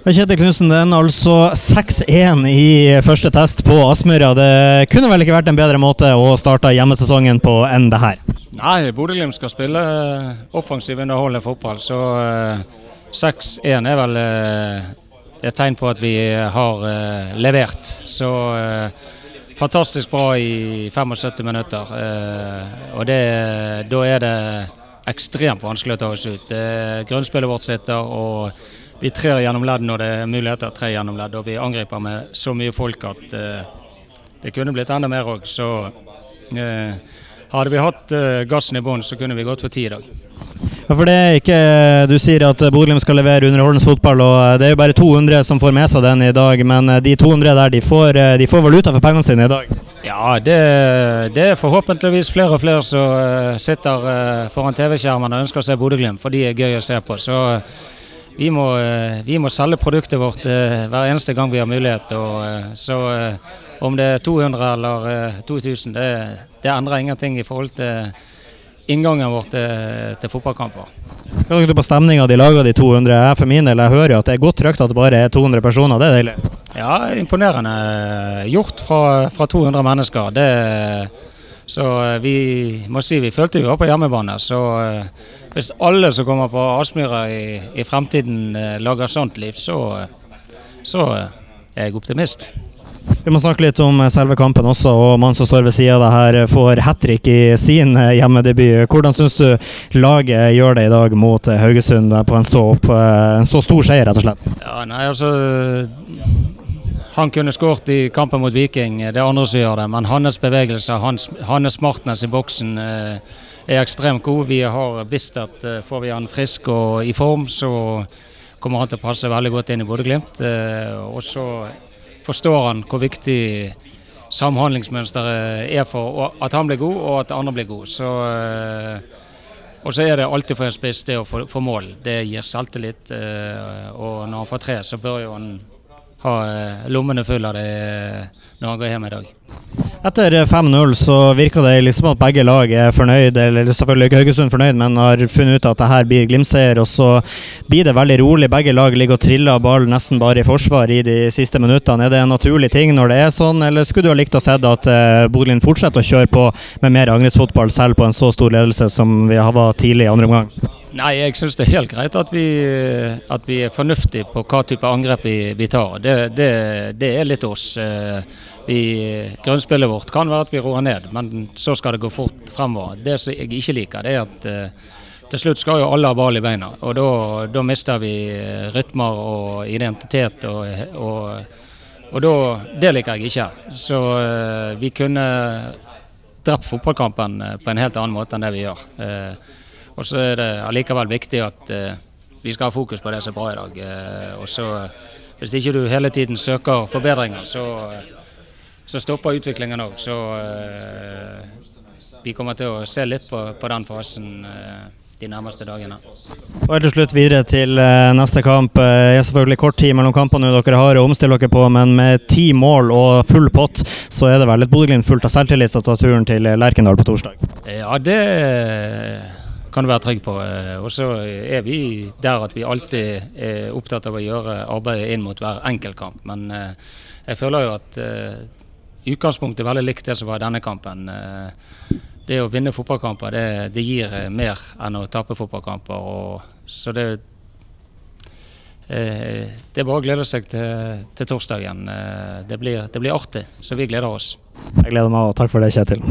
Kjetil Knutsen, den altså 6-1 i første test på Aspmyra. Det kunne vel ikke vært en bedre måte å starte hjemmesesongen på enn det her? Nei, Bodø-Glimt skal spille eh, offensiv underholdende fotball, så uh, 6-1 er vel uh, et tegn på at vi har levert. Så fantastisk bra i 75 minutter. og det, da er det ekstremt vanskelig å ta oss ut. grunnspillet vårt sitter. og vi trer gjennom ledd når det er muligheter tre gjennom ledd, og vi angriper med så mye folk at eh, det kunne blitt enda mer òg. Så eh, hadde vi hatt eh, gassen i bånn, så kunne vi gått for ti i dag. Ja, for det er ikke, Du sier at Bodø-Glimt skal levere underholdende fotball, og det er jo bare 200 som får med seg den i dag. Men de 200 der, de får, de får valuta for pengene sine i dag? Ja, det, det, er forhåpentligvis flere og flere som sitter foran TV-skjermen og ønsker å se Bodø-Glimt, for de er gøy å se på. Så vi må, eh, vi må, selge produktet vårt eh, hver eneste gang vi har mulighet. Og, eh, så om det er 200 eller 2000, det, det endrer ingenting i forhold til inngangen vår til, til fotballkamper. Hva tenker du på stemninga de lager, de 200? Jeg for min del jeg hører jo at det er godt trygt at det bare er 200 personer. Det er deilig? Ja, imponerende gjort fra, fra 200 mennesker. Det så eh, vi må si vi følte vi var på hjemmebane. Så eh, hvis alle som kommer på Aspmyra i, i, fremtiden eh, lager sånt liv, så, så er jeg optimist. Vi må snakke litt om selve kampen også, og mannen som står ved sida av deg her får hat trick i sin hjemmedebut. Hvordan syns du laget gjør det i dag mot Haugesund på en så, opp, en så stor seier, rett og slett? Ja, nei, altså han kunne skåret i kampen mot Viking, det er andre som gjør det. Men hans bevegelser, hans, hans smartness i boksen eh, er ekstremt god. Vi har visst at eh, får vi han frisk og i form, så kommer han til å passe veldig godt inn i Bodø-Glimt. Eh, og så forstår han hvor viktig samhandlingsmønsteret er for at han blir god og at andre blir god. Så, og så er det alltid for en spiss det å få mål. Det gir selvtillit. Og når han får tre, så bør jo han ha eh, lommene fulle av det eh, når han går hjem i dag. Etter 5-0 så virker det liksom at begge lag er fornøyd, eller selvfølgelig ikke Haugesund fornøyd, men har funnet ut at det her blir Glimt-seier. Og så blir det veldig rolig. Begge lag ligger og triller ball nesten bare i forsvar i de siste minuttene. Er det en naturlig ting når det er sånn, eller skulle du ha likt å sett at uh, Bodø fortsetter å kjøre på med mer angrepsfotball, selv på en så stor ledelse som vi har vært tidlig i andre omgang? Nei, jeg syns det er helt greit at vi, at vi, er fornuftige på hva type angrep vi, vi tar. Det, det, det, er litt oss. Eh, vi, grunnspillet vårt kan være at vi roer ned, men så skal det gå fort fremover. Det som jeg ikke liker, det er at eh, til slutt skal jo alle ha ball i beina. Og da, da mister vi eh, rytmer og identitet. Og, og, og da, det liker jeg ikke. Så vi kunne drept fotballkampen på en helt annen måte enn det vi gjør. Og så er det allikevel viktig at uh, vi skal ha fokus på det som er bra i dag. Uh, og så, Hvis ikke du hele tiden søker forbedringer, så, så stopper utviklingen òg. Så vi kommer til å se litt på, på den fasen de nærmeste dagene. Og til slutt videre til neste kamp. Det er selvfølgelig kort tid mellom kampene dere har å omstille dere på, men med ti mål og full pott, så er det vel et Bodø-Glimt fullt av selvtillit som tar turen til Lerkendal på torsdag? Ja, det kan du være trygg på. Eh, og så er vi der at vi alltid er opptatt av å gjøre arbeidet inn mot hver enkeltkamp. Men eh, jeg føler jo at eh, utgangspunktet er veldig likt det som var i denne kampen. Det å vinne fotballkamper det, det gir mer enn å tape fotballkamper. Og, så det, det er bare å glede seg til, til torsdagen. Det blir, det blir artig, så vi gleder oss. Jeg gleder meg, og takk for det, Kjetil.